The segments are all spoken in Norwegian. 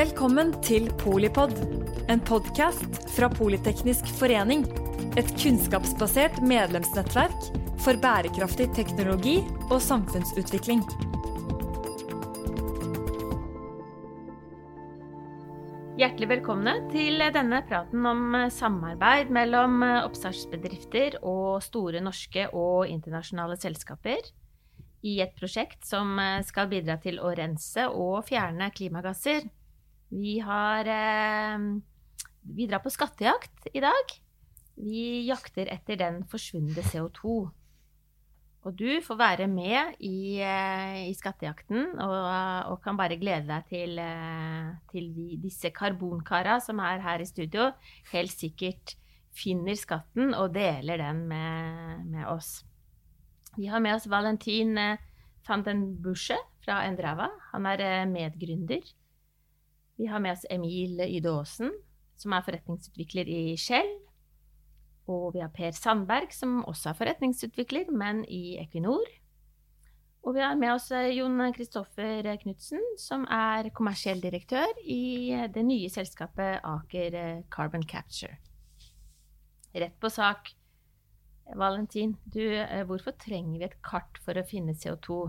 Velkommen til Polipod, en podkast fra Politeknisk forening. Et kunnskapsbasert medlemsnettverk for bærekraftig teknologi og samfunnsutvikling. Hjertelig velkomne til denne praten om samarbeid mellom oppstartsbedrifter og store norske og internasjonale selskaper i et prosjekt som skal bidra til å rense og fjerne klimagasser. Vi har Vi drar på skattejakt i dag. Vi jakter etter den forsvunne CO2. Og du får være med i, i skattejakten og, og, kan bare glede deg til, til de, disse karbonkara som er her i studio, helt sikkert finner skatten og deler den med, med oss. Vi har med oss Valentin van fra Endrava. Han er medgründer. Vi har med oss Emil Yde Aasen, som er forretningsutvikler i Shell. Og vi har Per Sandberg, som også er forretningsutvikler, men i Equinor. Og vi har med oss Jon Kristoffer Knutsen, som er kommersiell direktør i det nye selskapet Aker Carbon Capture. Rett på sak. Valentin, du, hvorfor trenger vi et kart for å finne CO2?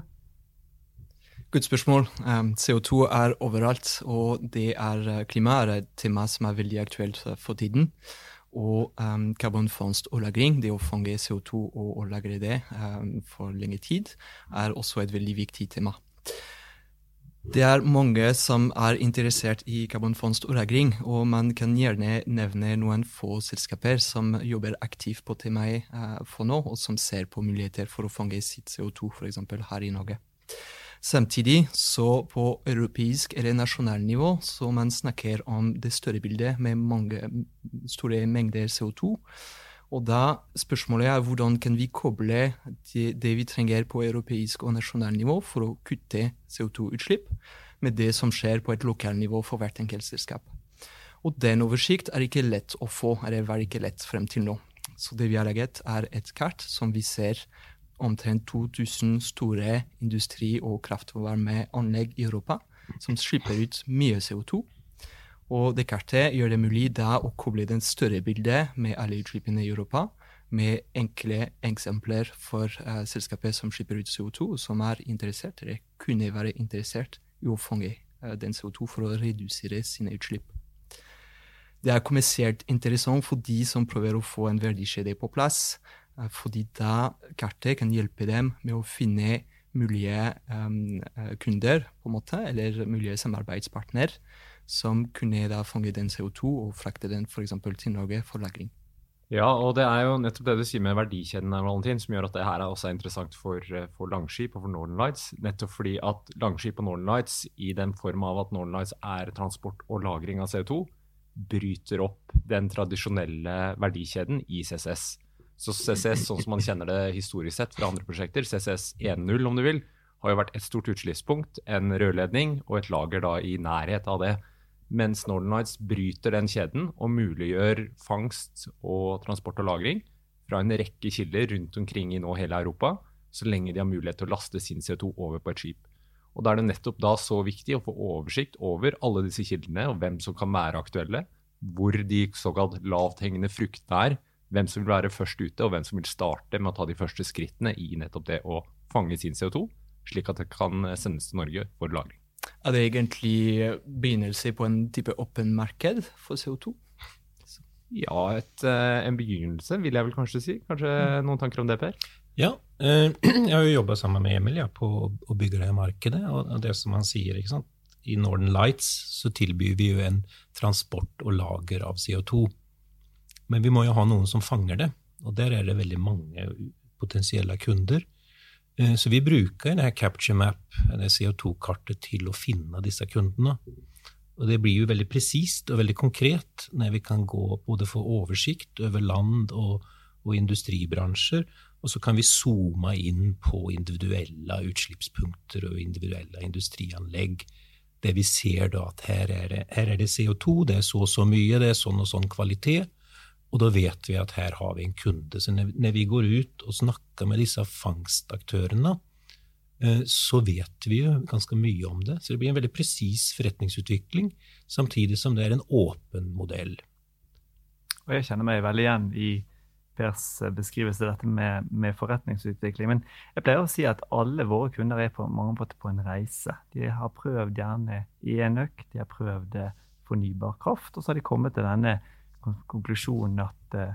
Godt spørsmål. Um, CO2 er overalt, og det er klima er et tema som er veldig aktuelt for tiden. Og um, karbonfangst og -lagring, det å fange CO2 og, og lagre det um, for lenge tid, er også et veldig viktig tema. Det er mange som er interessert i karbonfangst og -lagring, og man kan gjerne nevne noen få selskaper som jobber aktivt på temaet uh, for nå, og som ser på muligheter for å fange sitt CO2, f.eks. her i Norge. Samtidig, så på europeisk eller nasjonalt nivå, så man snakker om det større bildet med mange store mengder CO2. Og da spørsmålet er hvordan kan vi koble det, det vi trenger på europeisk og nasjonalt nivå for å kutte CO2-utslipp, med det som skjer på et lokalnivå for hvert enkelt selskap. Og den oversikt er ikke lett å få, eller var ikke lett frem til nå. Så det vi har laget, er et kart som vi ser omtrent 2000 store industri- og kraftvarmeanlegg i Europa som slipper ut mye CO2. Og det kartet gjør det mulig da å koble den større bildet med alle utslippene i Europa, med enkle eksempler for uh, selskapet som slipper ut CO2, som er interessert, eller kunne være interessert i å fange uh, den CO2 for å redusere sine utslipp. Det er kommersielt interessant for de som prøver å få en verdikjede på plass, fordi da kartet kan hjelpe dem med å finne mulige um, kunder, på en måte, eller mulige samarbeidspartner, som kunne da fange den CO2 og frakte den f.eks. til Norge for lagring. Ja, og det er jo nettopp det du sier med verdikjeden, Valentin, som gjør at det her er også interessant for, for Langskip og for Northern Lights. Nettopp fordi at Langskip og Northern Lights, i den form av at Northern Lights er transport og lagring av CO2, bryter opp den tradisjonelle verdikjeden i CCS. Så CCS, sånn som man kjenner det historisk sett fra andre prosjekter, CCS 1.0 om du vil, har jo vært et stort utslippspunkt, en rørledning og et lager da i nærhet av det. Mens Northern Lights bryter den kjeden og muliggjør fangst og transport og lagring fra en rekke kilder rundt omkring i nå hele Europa, så lenge de har mulighet til å laste sin CO2 over på et skip. Og Da er det nettopp da så viktig å få oversikt over alle disse kildene, og hvem som kan være aktuelle, hvor de såkalt lavthengende fruktene er, hvem som vil være først ute, og hvem som vil starte med å ta de første skrittene i nettopp det å fange sin CO2, slik at det kan sendes til Norge for lagring. Er det egentlig begynnelse på en type åpen marked for CO2? Ja, et, eh, en begynnelse vil jeg vel kanskje si. Kanskje mm. noen tanker om det, Per? Ja, eh, jeg har jo jobba sammen med Emil ja, på å bygge det markedet. Og det som han sier, ikke sant? i Northern Lights så tilbyr vi jo en transport og lager av CO2. Men vi må jo ha noen som fanger det, og der er det veldig mange potensielle kunder. Eh, så vi bruker denne Capture Map, det CO2-kartet, til å finne disse kundene. Og det blir jo veldig presist og veldig konkret når vi kan gå både få oversikt over land og, og industribransjer, og så kan vi zoome inn på individuelle utslippspunkter og individuelle industrianlegg. Det vi ser da at her er det, her er det CO2, det er så og så mye, det er sånn og sånn kvalitet. Og da vet vi at her har vi en kunde. Så når vi går ut og snakker med disse fangstaktørene, eh, så vet vi jo ganske mye om det. Så det blir en veldig presis forretningsutvikling, samtidig som det er en åpen modell. Og jeg kjenner meg veldig igjen i Pers beskrivelse dette med, med, forretningsutvikling. Men jeg pleier å si at alle våre kunder er på mange måter på en reise. De har prøvd gjerne enøk, de har prøvd eh, fornybar kraft, og så har de kommet til denne konklusjonen at eh,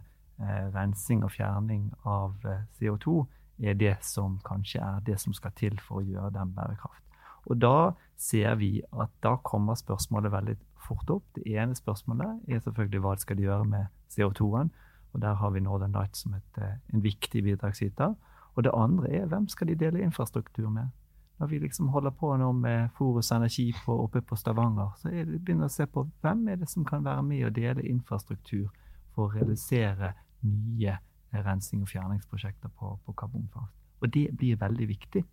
rensing og fjerning av eh, CO2 er det som kanskje er det som skal til for å gjøre den bærekraft. Og da ser vi at da kommer spørsmålet veldig fort opp. Det ene spørsmålet er selvfølgelig hva skal de gjøre med CO2-en. Og Der har vi Northern Light som et, eh, en viktig bidragsyter. Og det andre er hvem skal de dele infrastruktur med? Når vi liksom holder på nå med Forus Energi på, oppe på Stavanger, så er det begynner å se på hvem er det som kan være med og dele infrastruktur for å realisere nye rensing- og fjerningsprosjekter på, på karbonfangst. Og det blir veldig viktig.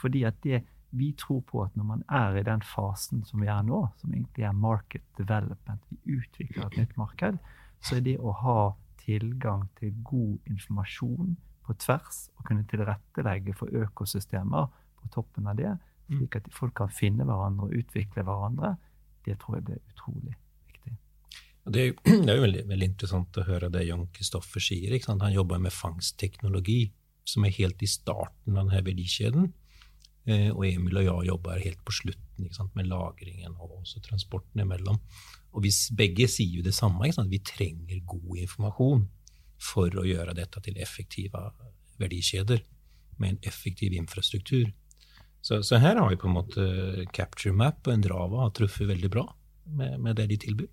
fordi at det, vi tror på at når man er i den fasen som vi er nå, som egentlig er market development, vi utvikler et nytt marked, så er det å ha tilgang til god informasjon på tvers og kunne tilrettelegge for økosystemer på toppen av det, mm. slik at folk kan finne hverandre og utvikle hverandre, det tror jeg blir utrolig viktig. Det er, det er jo veldig, veldig, interessant å høre det Jan Kristoffer sier. Han jobber med fangstteknologi, som er helt i starten av denne verdikjeden. Eh, og Emil og jeg jobber helt på slutten med lagringen og også transporten imellom. Og vi begge sier jo det samme. Vi trenger god informasjon for å gjøre dette til effektive verdikjeder med en effektiv infrastruktur. Så, så her har vi på en måte Capture Map og Endrava har truffet veldig bra med, med det de tilbyr.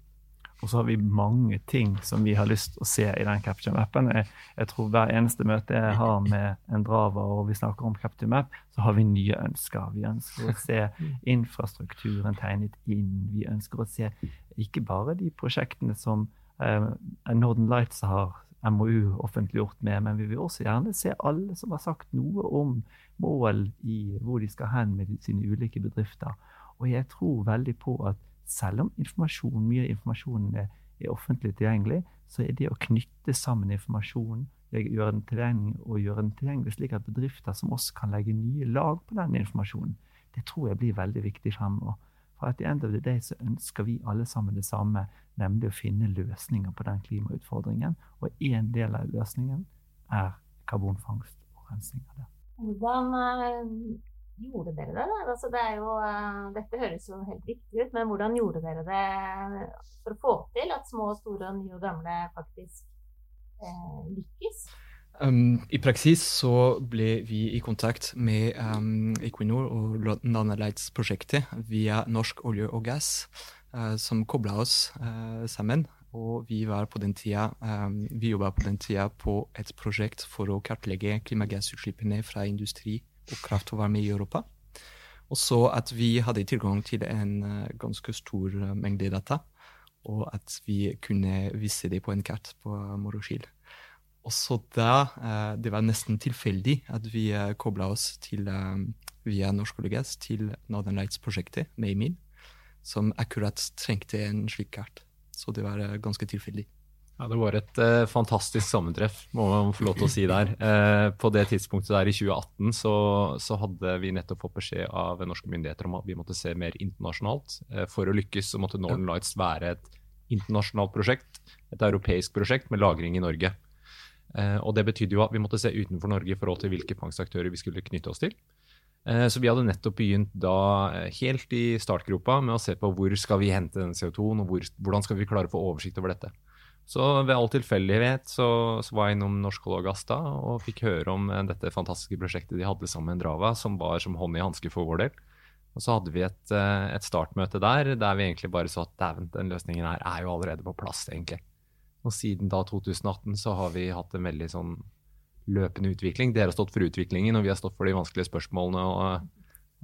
Og så har vi mange ting som vi har lyst til å se i den Capture Mappen. Jeg, jeg, tror hver eneste møte jeg har med Endrava og vi snakker om Capture Map, så har vi nye ønsker. Vi ønsker å se infrastrukturen tegnet inn. Vi ønsker å se ikke bare de prosjektene som eh, Northern Lights har MOU offentliggjort med, men vi vil også gjerne se alle som har sagt noe om mål i hvor de skal hen med sine ulike bedrifter. Og jeg tror veldig på at selv om informasjon, mye av informasjonen er, er, offentlig tilgjengelig, så er det å knytte sammen informasjonen, gjøre den tilgjengelig og gjøre den tilgjengelig slik at bedrifter som oss kan legge nye lag på den informasjonen, det tror jeg blir veldig viktig fremover. For at the end of the day så ønsker vi alle sammen det samme, nemlig å finne løsninger på den klimautfordringen. Og én del av løsningen er karbonfangst og rensing av det. Hvordan eh, gjorde dere det? Altså, det jo, uh, dette høres jo helt riktig ut, men hvordan gjorde dere det for å få til at små, store, nye og gamle faktisk uh, lykkes? Um, I praksis så ble vi i kontakt med um, Equinor og Nanalights-prosjektet via Norsk olje og gass, uh, som kobla oss sammen. Og vi, var på den tida, um, vi jobba på den tida på et prosjekt for å kartlegge klimagassutslippene fra industri og kraft og varme i Europa. Og så at vi hadde tilgang til en uh, ganske stor uh, mengde data, og at vi kunne vise det på en kart på uh, Moroskil. Og så da uh, Det var nesten tilfeldig at vi uh, kobla oss til, via Norsk olje til Northern Lights-prosjektet med Emil, som akkurat trengte en slik kart. Så det var ganske tilfeldig. Ja, Det var et uh, fantastisk sammentreff, må man få lov til å si der. Uh, på det tidspunktet der i 2018 så, så, hadde vi nettopp fått beskjed av norske myndigheter om at vi måtte se mer internasjonalt. Uh, for å lykkes så måtte Northern Lights være et internasjonalt prosjekt, et europeisk prosjekt med lagring i Norge. Og Det betydde jo at vi måtte se utenfor Norge i forhold til hvilke fangstaktører vi skulle knytte oss til. Så vi hadde nettopp begynt da helt i startgropa med å se på hvor skal vi hente den CO2-en, og hvor, hvordan skal vi klare å få oversikt over dette. Så ved all tilfeldighet så, så, var jeg innom Norsk Olje og Gass da og fikk høre om eh, dette fantastiske prosjektet de hadde sammen med Drava, som var som hånd i hanske for vår del. Og så hadde vi et, eh, et startmøte der der vi egentlig bare så at dæven, den løsningen her er jo allerede på plass, egentlig. Og siden da 2018 så har vi hatt en veldig sånn løpende utvikling. Dere har stått for utviklingen, og vi har stått for de vanskelige spørsmålene og,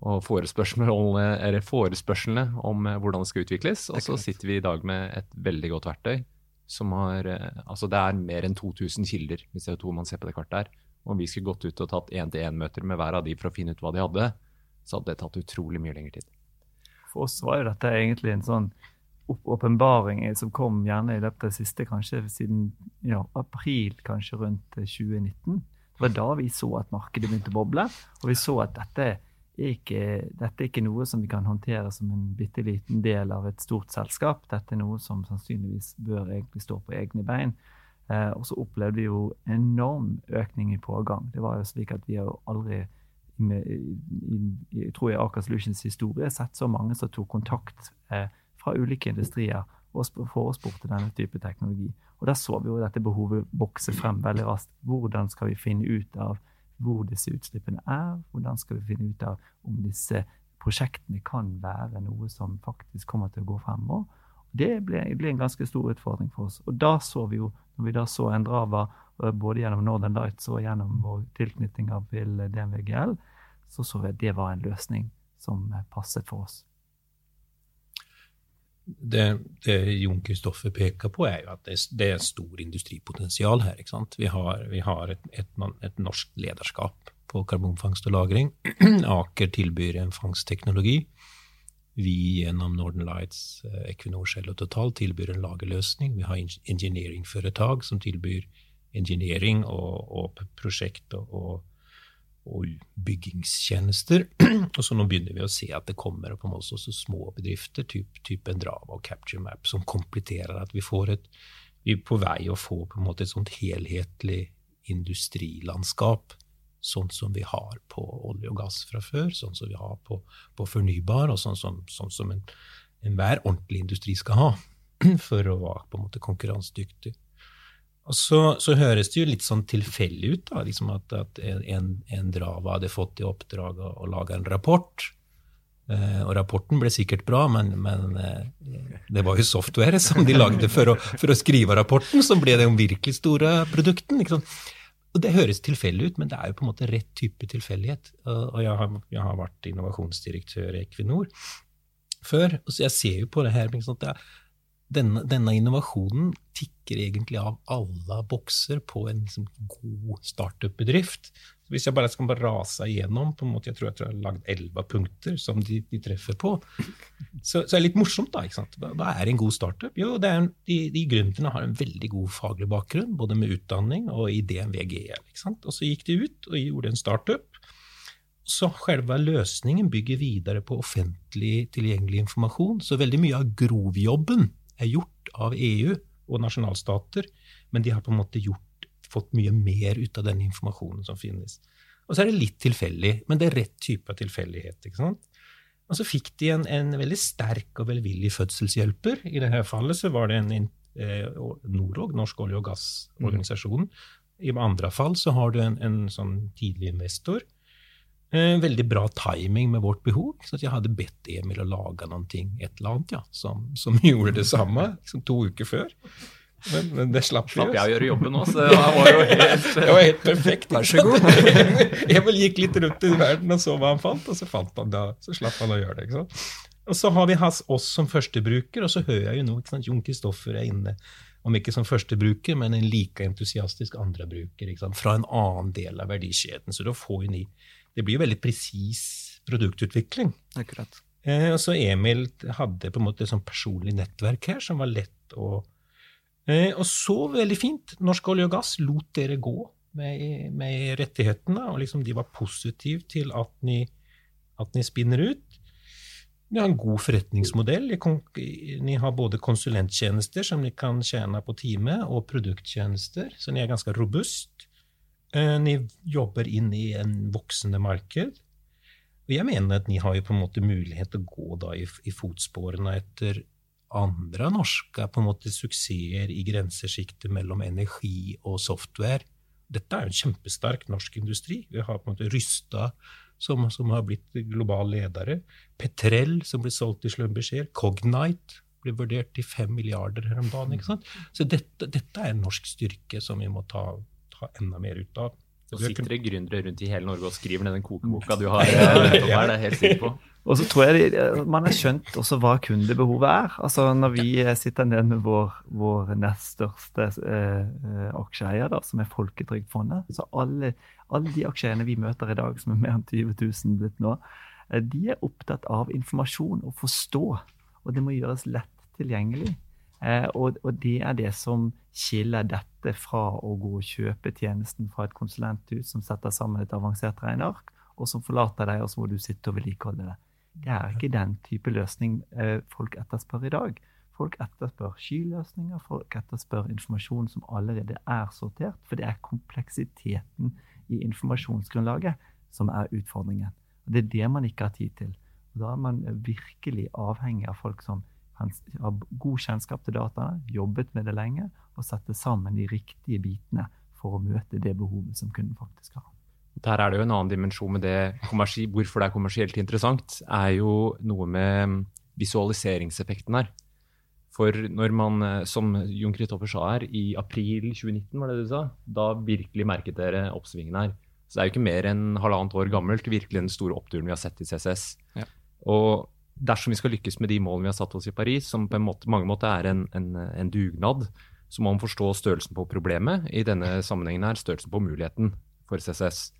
og forespørslene, forespørslene om eh, hvordan det skal utvikles. Og så sitter vi i dag med et veldig godt verktøy som har eh, Altså det er mer enn 2000 kilder med CO2 man ser på det kartet her. Om vi skulle gått ut og tatt én-til-én-møter med hver av de for å finne ut hva de hadde, så hadde det tatt utrolig mye lengre tid. For oss var jo dette egentlig en sånn åpenbaring som kom gjerne i løpet av det siste, kanskje siden ja, april, kanskje rundt 2019. Det var da vi så at markedet begynte å boble, og vi så at dette er ikke, dette er ikke noe som vi kan håndtere som en bitte liten del av et stort selskap. Dette er noe som sannsynligvis bør egentlig stå på egne bein. Eh, og så opplevde vi jo enorm økning i pågang. Det var jo slik at vi har jo aldri med, i, i, tror jeg Aker Solutions historie sett så mange som tok kontakt eh, fra ulike industrier og forespurte denne type teknologi. Og Der så vi jo dette behovet vokse frem veldig raskt. Hvordan skal vi finne ut av hvor disse utslippene er? Hvordan skal vi finne ut av om disse prosjektene kan være noe som faktisk kommer til å gå fremover? Det ble, ble, en ganske stor utfordring for oss. Og da så vi jo, når vi da så Endrava eh, både gjennom Northern Lights og gjennom vår tilknytning til DNVGL, så så vi at det var en løsning som eh, passet for oss. Det, det Jon Kristoffer peker på, er jo at det, det er stor industripotensial her. ikke sant? Vi har, vi har et, et, et, norsk lederskap på karbonfangst og -lagring. Aker tilbyr en fangstteknologi vi gjennom Northern Lights, eh, Equinor Shell og Total tilbyr en lagerløsning. Vi har engineeringforetak som tilbyr engineering og, og prosjekt og, og, og, byggingstjenester. og så nå begynner vi å se at det kommer på en måte også små bedrifter, type typ Endrava og Capture Map, som kompletterer at vi får et vi er på vei å få på en måte et sånt helhetlig industrilandskap sånn som vi har på olje og gass fra før, sånn som vi har på, på fornybar, og sånn som, sånn som en, enhver ordentlig industri skal ha for å være på en måte konkurransedyktig. Og så, så, høres det jo litt sånn tilfeldig ut, da, liksom at, at en, en, Drava hadde fått i oppdrag å, å lage en rapport. Eh, og rapporten ble sikkert bra, men, men eh, det var jo software som de lagde for å, for å skrive rapporten, som ble den virkelig store produkten. Og Det høres tilfeldig ut, men det er jo på en måte rett type tilfeldighet. Og jeg har, jeg har, vært innovasjonsdirektør i Equinor før, og så jeg ser jo på det her at det er, denne, denne, innovasjonen tikker egentlig av alle bokser på en liksom, god startup-bedrift. Hvis jeg bare skal bare rase igjennom på en måte, Jeg tror jeg, tror jeg har lagd elleve punkter som de, de, treffer på. Så, så det er litt morsomt, da. ikke sant? Hva, er en god startup? Jo, det er, de, de gründerne har en veldig god faglig bakgrunn, både med utdanning og i ikke sant? Og så gikk de ut og gjorde en startup. Så selve løsningen bygger videre på offentlig tilgjengelig informasjon. Så veldig mye av grovjobben er gjort av EU og nasjonalstater, men de har på en måte gjort fått mye mer ut av den informasjonen som finnes. Og så er det litt tilfeldig, men det er rett type av tilfeldighet. ikke sant? Og så fikk de en, en, veldig sterk og velvillig fødselshjelper. I dette fallet så var det en eh, Norog, Norsk olje- og gassorganisasjon. I andre fall så har du en, en sånn tidlig investor. Eh, veldig bra timing med vårt behov. så Jeg hadde bedt Emil å lage noen ting, et eller annet, ja, som, som gjorde det samme liksom to uker før. Men, men, det slapp vi. Slapp jeg å gjøre jobben òg, så det var jo helt Det var helt perfekt. Vær så god. Emil gikk litt rundt i verden og så hva han fant, og så fant han det. Så slapp han å gjøre det. ikke sant? Og så har vi oss som førstebruker, og så hører jeg jo nå ikke sant, Jon Kristoffer er inne, om ikke som førstebruker, men en like entusiastisk andrebruker fra en annen del av verdikjeden. Så da får vi Det blir jo veldig presis produktutvikling. Akkurat. Eh, og så Emil hadde på en måte et sånn personlig nettverk her som var lett å Eh, og så, veldig fint, Norsk olje og gass lot dere gå med, med rettighetene, og liksom de var positive til at ni, at ni spinner ut. Ni har en god forretningsmodell. Ni har både konsulenttjenester som ni kan tjene på time, og produkttjenester, så ni er ganske robust. Eh, ni jobber inn i en voksende marked. Og jeg mener at ni har jo på en måte mulighet til å gå i, i fotsporene etter andre norske på en måte suksesser i grensesjiktet mellom energi og software. Dette er jo en kjempesterk norsk industri. Vi har på en måte Rysta, som, som har blitt globale ledere. Petrell, som blir solgt til Schlumberger. Cognite blir vurdert til fem milliarder her om dagen. Så dette, dette, er en norsk styrke som vi må ta, ta enda mer ut av. Så sitter det gründere rundt i hele Norge og skriver ned den kokeboka du har. her, det er helt sikker på. Og så tror jeg man har skjønt også hva kundebehovet er. Altså Når vi sitter ned med vår, vår nest største eh, aksjeeier, som er Folketrygdfondet, så alle, alle, de aksjeeierne vi møter i dag, som er mer enn 20 000 blitt nå, eh, de er opptatt av informasjon og forstå. Og det må gjøres lett tilgjengelig. Eh, og, og, det er det som skiller dette fra å gå og kjøpe tjenesten fra et konsulenthus som setter sammen et avansert regneark, og som forlater deg, og så må du sitte og vedlikeholde det. Det er ikke den type løsning eh, folk etterspør i dag. Folk etterspør skyløsninger, folk etterspør informasjon som allerede er sortert. For det er kompleksiteten i informasjonsgrunnlaget som er utfordringen. Og Det er det man ikke har tid til. Og Da er man virkelig avhengig av folk som har god kjennskap til dataene, jobbet med det lenge, og satte sammen de riktige bitene for å møte det behovet som kunden faktisk har. Der er det jo en annen dimensjon med det hvorfor det er kommersielt interessant, er jo noe med visualiseringseffekten her. For når man, eh, som Jon Kristoffer sa her, i april 2019, var det du sa, da virkelig merket dere oppsvingen her. Så det er jo ikke mer enn halvannet år gammelt, virkelig den store oppturen vi har sett i CCS. Ja. Og dersom vi skal lykkes med de målene vi har satt oss i Paris, som på måte, mange måter er en, en, en, dugnad, så må man forstå størrelsen på problemet. I denne sammenhengen her størrelsen på muligheten for CCS.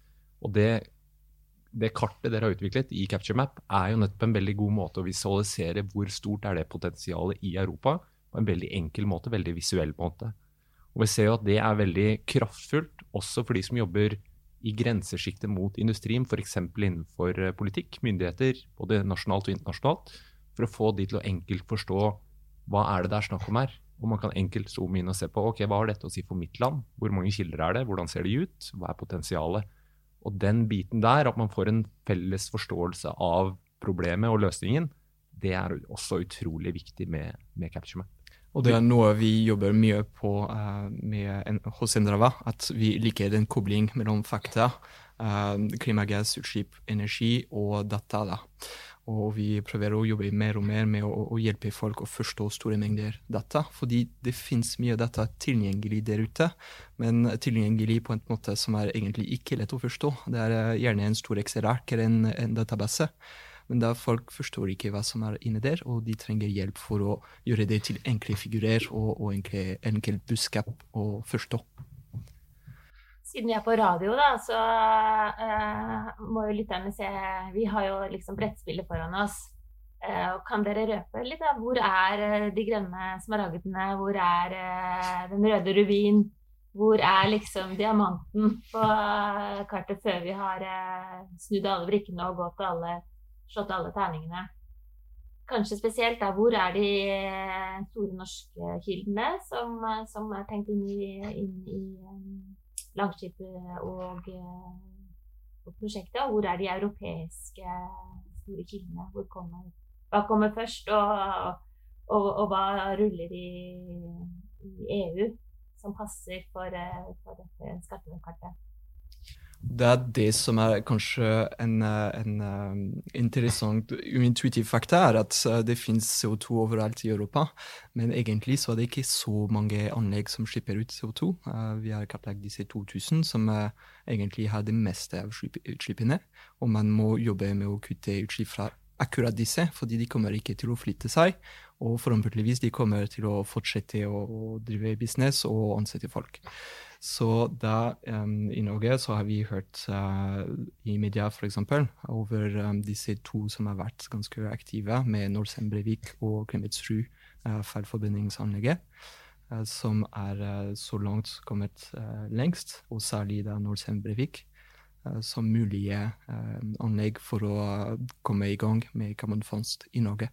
Og det det kartet dere har utviklet i Capture Map, er jo nettopp en veldig god måte å visualisere hvor stort er det potensialet i Europa, på en veldig enkel måte, veldig visuell måte. Og Vi ser jo at det er veldig kraftfullt, også for de som jobber i grensesjiktet mot industrien, f.eks. innenfor eh, politikk, myndigheter, både nasjonalt og internasjonalt, for å få de til å enkelt forstå hva er det det er snakk om her. Og man kan enkelt zoome inn og se på ok, hva har dette å si for mitt land, hvor mange kilder er det, hvordan ser de ut, hva er potensialet. Og den biten der, at man får en felles forståelse av problemet og løsningen, det er også utrolig viktig med, med CaptureMap. Og det er noe vi jobber mye på uh, en, hos Endrava, at vi liker den kobling mellom fakta, uh, klimagassutslipp, energi og data. Da. Og vi prøver å jobbe mer og mer med å, å, hjelpe folk å forstå store mengder data. Fordi det finnes mye data tilgjengelig der ute, men tilgjengelig på en måte som er egentlig ikke lett å forstå. Det er eh, gjerne en stor Excel-ark eller en, en database. Men da folk forstår ikke hva som er inne der, og de trenger hjelp for å gjøre det til enkle figurer og, og enkelt budskap å forstå siden vi er på radio, da, så uh, må jo lytterne se Vi har jo liksom brettspillet foran oss. Uh, kan dere røpe litt? da? Hvor er uh, de grønne smaragdene? Hvor er den røde rubin? Hvor er liksom diamanten på kartet før vi har snudd alle brikkene og gått alle, slått alle terningene? Kanskje spesielt da, hvor er de store norske kildene som, som er tenkt inn i, inn i um, Langskipet og, eh, og, prosjektet? Og hvor er de europeiske store kildene? Kommer, hva kommer først, og, og, og hva ruller i, i, EU som passer for, eh, for dette skattekartet? Det er det som er kanskje en, en uh, interessant uintuitiv fakta, er at uh, det finnes CO2 overalt i Europa. Men egentlig så er det ikke så mange anlegg som slipper ut CO2. Uh, vi har kartlagt disse 2000, som egentlig har det meste av utslippene. Og man må jobbe med å kutte utslipp fra akkurat disse, fordi de kommer ikke til å flytte seg. Og forhåpentligvis de kommer til å fortsette å, drive business og ansette folk. Så da um, i Norge så har vi hørt uh, i media f.eks. over um, disse to som har vært ganske aktive, med Norcem Brevik og Klemetsrud uh, feilforbindingsanlegget. Uh, som er så langt kommet lengst, og særlig da Norcem Brevik. Uh, som mulige anlegg for å komme i gang med karbonfangst i Norge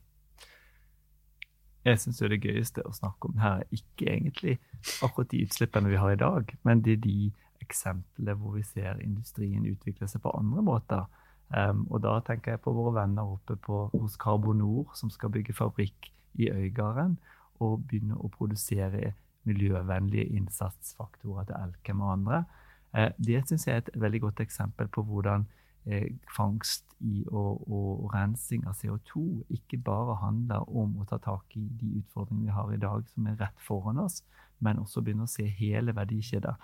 jeg syns det gøyeste å snakke om her er ikke egentlig akkurat de utslippene vi har i dag, men det er de eksemplene hvor vi ser industrien utvikle seg på andre måter. Um, og da tenker jeg på våre venner oppe på, hos Carbonor, som skal bygge fabrikk i Øygarden og begynne å produsere miljøvennlige innsatsfaktorer til Elkem og andre. Uh, det syns jeg er et veldig godt eksempel på hvordan Eh, fangst i og, og, rensing av CO2 ikke bare handler om å ta tak i de utfordringene vi har i dag, som er rett foran oss, men også begynne å se hele verdikjeder.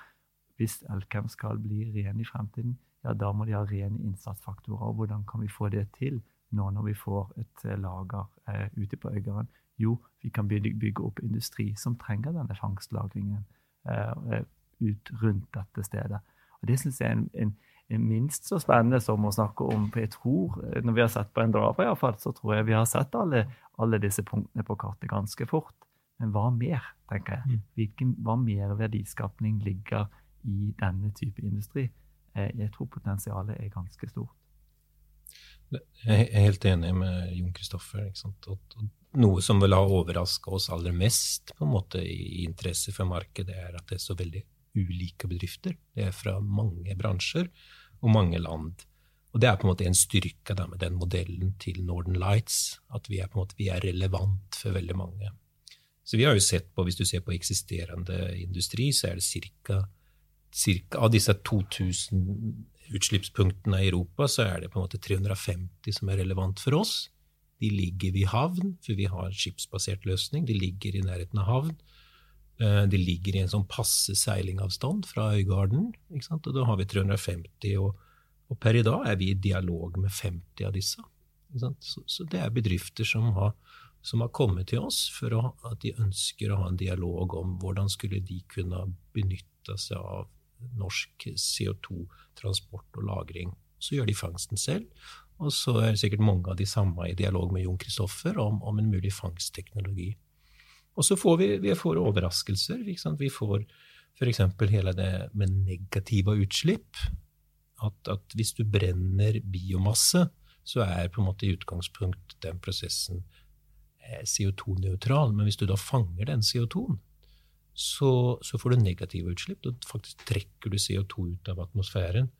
Hvis Elkem skal bli ren i fremtiden, ja, da må de ha rene innsatsfaktorer. Hvordan kan vi få det til nå når vi får et eh, lager eh, ute på Øygarden? Jo, vi kan bygge, bygge, opp industri som trenger denne fangstlagringen eh, ut rundt dette stedet. Og Det syns jeg er en, en en, minst så spennende som å snakke om For jeg tror, eh, når vi har sett på en drava, iallfall, så tror jeg vi har sett alle, alle, disse punktene på kartet ganske fort. Men hva mer, tenker jeg? Mm. Hvilken, hva mer verdiskapning ligger i denne type industri? Eh, jeg tror potensialet er ganske stort. Jeg er helt enig med Jon Kristoffer. Noe som vil ha overraska oss aller mest på en måte i interesse for markedet, er at det er så veldig ulike bedrifter. Det er fra mange bransjer og mange land. Og det er på en måte en styrke da, med den modellen til Northern Lights, at vi er, på en måte, vi er relevant for veldig mange. Så vi har jo sett på, Hvis du ser på eksisterende industri, så er det cirka av disse 2000 utslippspunktene i Europa, så er det på en måte 350 som er relevant for oss. De ligger ved havn, for vi har skipsbasert løsning. De ligger i nærheten av havn. Eh, de ligger i en sånn passe seilingavstand fra Øygarden. Og da har vi 350, og, og, per i dag er vi i dialog med 50 av disse. Så, så, det er bedrifter som har, som har kommet til oss for å, at de ønsker å ha en dialog om hvordan skulle de kunne benytte seg av norsk CO2-transport og -lagring. Så gjør de fangsten selv. Og så er det sikkert mange av de samme i dialog med Jon Kristoffer om, om, en mulig fangstteknologi. Og så får vi, vi får overraskelser. Vi får f.eks. hele det med negative utslipp. At, at, hvis du brenner biomasse, så er på en måte i utgangspunkt den prosessen eh, CO2-nøytral. Men hvis du da fanger den CO2-en, så, så, får du negative utslipp. Da faktisk trekker du CO2 ut av atmosfæren.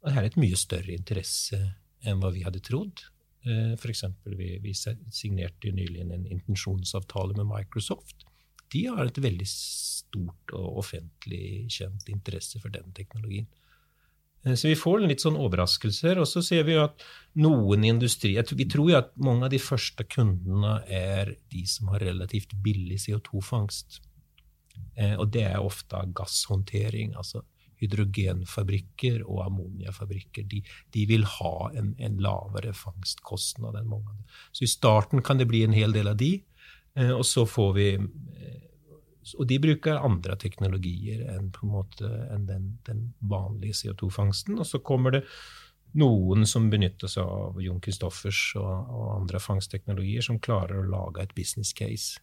Og her er et mye større interesse enn hva vi hadde trodd. Eh, F.eks. Vi, vi signerte nylig en intensjonsavtale med Microsoft. De har et veldig stort og offentlig kjent interesse for den teknologien. Eh, så vi får litt sånn overraskelser. Og så ser vi jo at noen industri Vi tror jo at mange av de første kundene er de som har relativt billig CO2-fangst. Eh, og det er ofte gasshåndtering. altså Hydrogenfabrikker og ammoniafabrikker de, de vil ha en, en, lavere fangstkostnad enn mange andre. Så i starten kan det bli en hel del av de, eh, og så får vi eh, Og de bruker andre teknologier enn, måte, enn den, den vanlige CO2-fangsten. Og så kommer det noen som benytter seg av Jon Christoffers og, og andre fangstteknologier, som klarer å lage et business case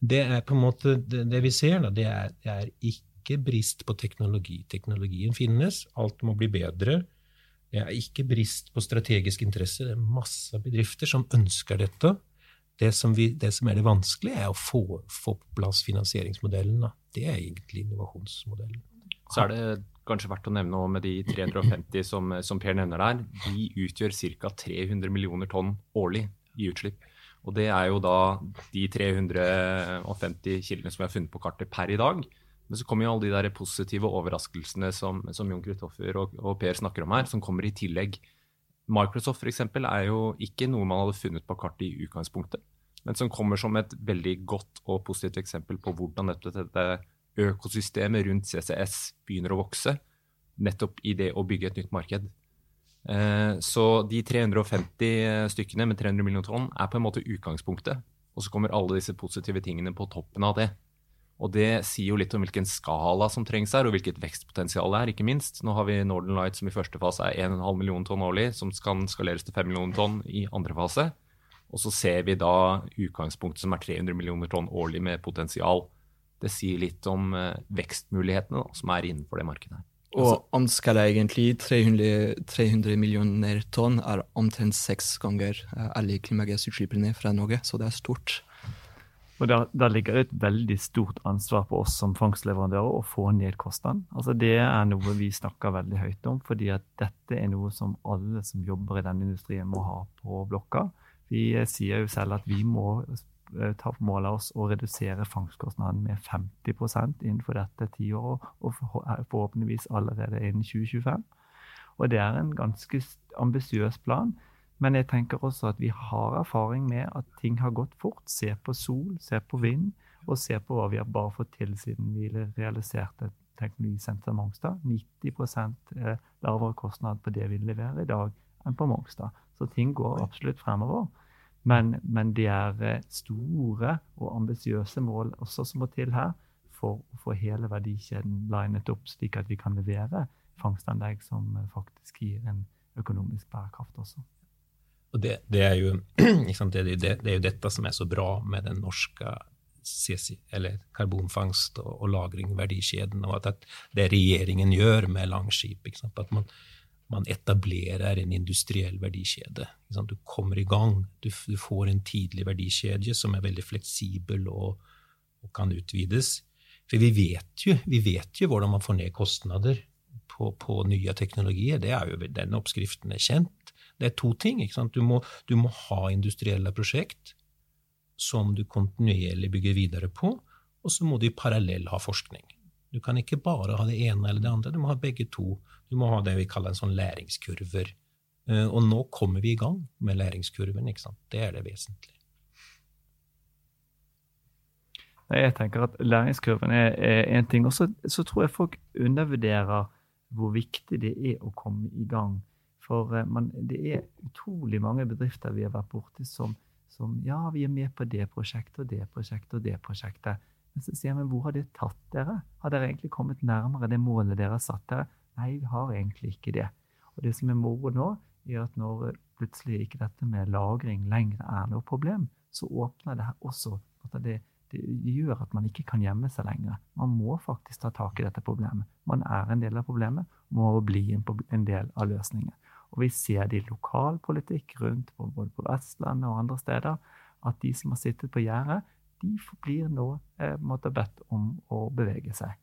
det er på en måte det, det vi ser, da, det er, det er, ikke brist på teknologi. Teknologien finnes, alt må bli bedre. Det er ikke brist på strategisk interesse. Det er masse bedrifter som ønsker dette. Det som, vi, det som er det vanskelige, er å få, få på plass finansieringsmodellen. Da. Det er egentlig innovasjonsmodellen. Så er det kanskje verdt å nevne med de 350 som, som Per nevner der, de utgjør ca. 300 millioner tonn årlig i utslipp. Og det er jo da de 350 kildene som vi har funnet på kartet per i dag. Men så kommer jo alle de der positive overraskelsene som, som Jon Kristoffer og, og, Per snakker om her, som kommer i tillegg. Microsoft f.eks. er jo ikke noe man hadde funnet på kartet i utgangspunktet, men som kommer som et veldig godt og positivt eksempel på hvordan dette, dette økosystemet rundt CCS begynner å vokse, nettopp i det å bygge et nytt marked. Eh, så de 350 stykkene med 300 millioner tonn er på en måte utgangspunktet. Og så kommer alle disse positive tingene på toppen av det. Og det sier jo litt om hvilken skala som trengs her, og hvilket vekstpotensial det er, ikke minst. Nå har vi Northern Light som i første fase er 1,5 million tonn årlig, som skal skaleres til 5 millioner tonn i andre fase. Og så ser vi da utgangspunktet som er 300 millioner tonn årlig med potensial. Det sier litt om eh, vekstmulighetene da, som er innenfor det markedet her. Og altså, anskala egentlig 300, 300, millioner tonn er omtrent seks ganger eh, alle klimagassutslippene fra Norge, så det er stort. Og der, der, ligger et veldig stort ansvar på oss som fangstleverandører å få ned kostnaden. Altså det er noe vi snakker veldig høyt om, fordi at dette er noe som alle som jobber i denne industrien må ha på blokka. Vi sier jo selv at vi må ta på mål av oss å redusere fangstkostnaden med 50% innenfor dette tiåret, og eh, forhåpentligvis allerede innen 2025. Og Det er en ganske ambisiøs plan. Men jeg tenker også at vi har erfaring med at ting har gått fort. Se på sol, se på vind, og se på hva vi har bare fått til siden vi realiserte teknologisenteret Mongstad. 90 eh, lavere kostnad på det vi leverer i dag, enn på Mongstad. Så ting går absolutt fremover. Men, men det er eh, store og ambisiøse mål også som må til her for å få hele verdikjeden linet opp, slik at vi kan levere fangstanlegg som eh, faktisk gir en økonomisk bærekraft også. Og det, det, er jo, det, det, er jo, dette som er så bra med den norske CC, karbonfangst og, og lagring, verdikjeden, og at det regjeringen gjør med Langskip. At man, man etablerer en industriell verdikjede. Du kommer i gang. Du, du, får en tidlig verdikjede som er veldig fleksibel og, og kan utvides. For vi vet, jo, vi vet jo hvordan man får ned kostnader på, på nye teknologier. Er jo, Den oppskriften er kjent. Det er to ting. Du må, du, må, ha industrielle prosjekt som du kontinuerlig bygger videre på, og så må du i parallell ha forskning. Du kan ikke bare ha det ene eller det andre, du må ha begge to. Du må ha det vi kaller en sånn læringskurver. Eh, og nå kommer vi i gang med læringskurven. Det er det vesentlige. Jeg tenker at læringskurven er én ting. Og så tror jeg folk undervurderer hvor viktig det er å komme i gang. For eh, man, det er utrolig mange bedrifter vi har vært borti som, som ja, vi er med på det prosjektet og det prosjektet og det prosjektet. Men så sier vi hvor har det tatt dere? Har dere egentlig kommet nærmere det målet dere har satt dere? Nei, vi har egentlig ikke det. Og det som er moro nå, er at når plutselig ikke dette med lagring lenger er noe problem, så åpner det her også at det, det gjør at man ikke kan gjemme seg lenger. Man må faktisk ta tak i dette problemet. Man er en del av problemet må bli en del av løsningen. Og vi ser det i lokalpolitikk rundt både på Vestlandet og andre steder, at de som har sittet på gjerdet, de blir nå eh, bedt om å bevege seg.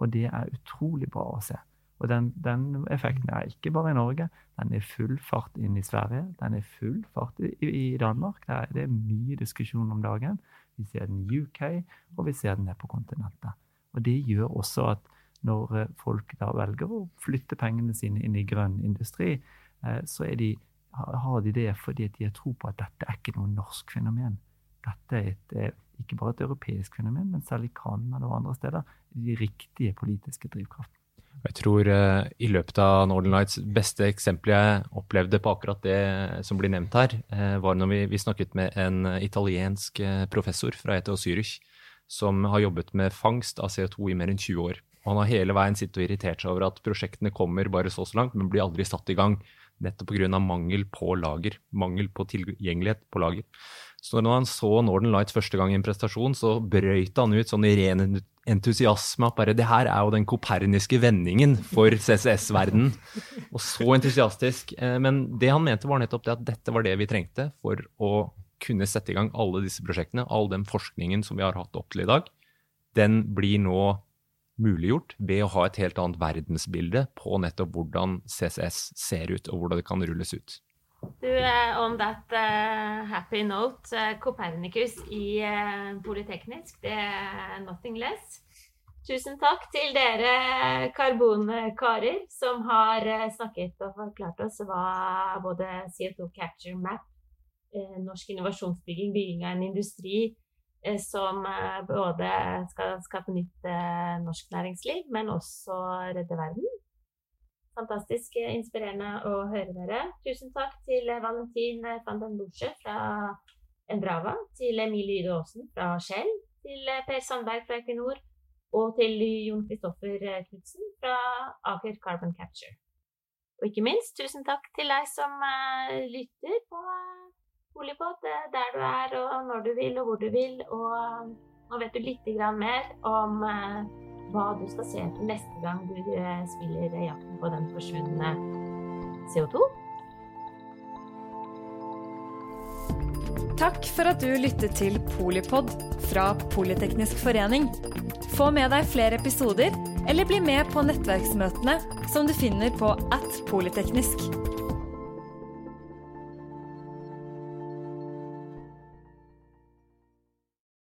Og det er utrolig bra å se. Og den, den, effekten er ikke bare i Norge. Den er full fart inn i Sverige. Den er full fart i, i Danmark. Det er, det mye diskusjon om dagen. Vi ser den i UK, og vi ser den ned på kontinentet. Og det gjør også at når eh, folk da velger å flytte pengene sine inn i grønn industri, så de, har de det fordi de har tro på at dette er ikke noe norsk fenomen. Dette er et eh, ikke bare et europeisk fenomen, men i Canada og andre steder, de riktige politiske drivkraftene. Jeg tror uh, i løpet av Northern Lights beste eksempel jeg opplevde på akkurat det som blir nevnt her, uh, var når vi, vi, snakket med en italiensk professor fra ETH Zürich som har jobbet med fangst av CO2 i mer enn 20 år. Og han har hele veien sittet og irritert seg over at prosjektene kommer bare så så langt, men blir aldri satt i gang. Nettopp pga. mangel på lager. Mangel på tilgjengelighet på lager. Så når han så Northern Lights første gang i en prestasjon, så brøyt han ut sånn i ren entusiasme at bare det her er jo den koperniske vendingen for CCS-verdenen. Og så entusiastisk. Eh, men det han mente, var nettopp det at dette var det vi trengte for å kunne sette i gang alle disse prosjektene. All den forskningen som vi har hatt opp til i dag, den blir nå muliggjort ved å ha et helt annet verdensbilde på nettopp hvordan CCS ser ut, og hvordan det kan rulles ut. Du, uh, on that uh, happy note, uh, Copernicus i Politeknisk, det er nothing less. Tusen takk til dere karbonkarer som har snakket og forklart oss hva både CO2 Capture Map, norsk innovasjonsbygging, bygging av en industri som både skal skape nytt norsk næringsliv, men også redde verden. Fantastisk inspirerende å høre dere. Tusen takk til Valentin van den Bosche fra Endrava, til Emilie Yde Aasen fra Shell, til Per Sandberg fra Equinor og til Jon Kristoffer Knutsen fra Aker Carbon Capture. Og ikke minst tusen takk til deg som lytter på Polipod, uh, der du er og når du vil og hvor du vil. Og uh, nå vet du litt mer om hva du skal se etter neste gang du eh, spiller jakten på den forsvunne CO2. Takk for at du lyttet til Polipod fra Politeknisk forening. Få med deg flere episoder, eller bli med på nettverksmøtene som du finner på at polyteknisk.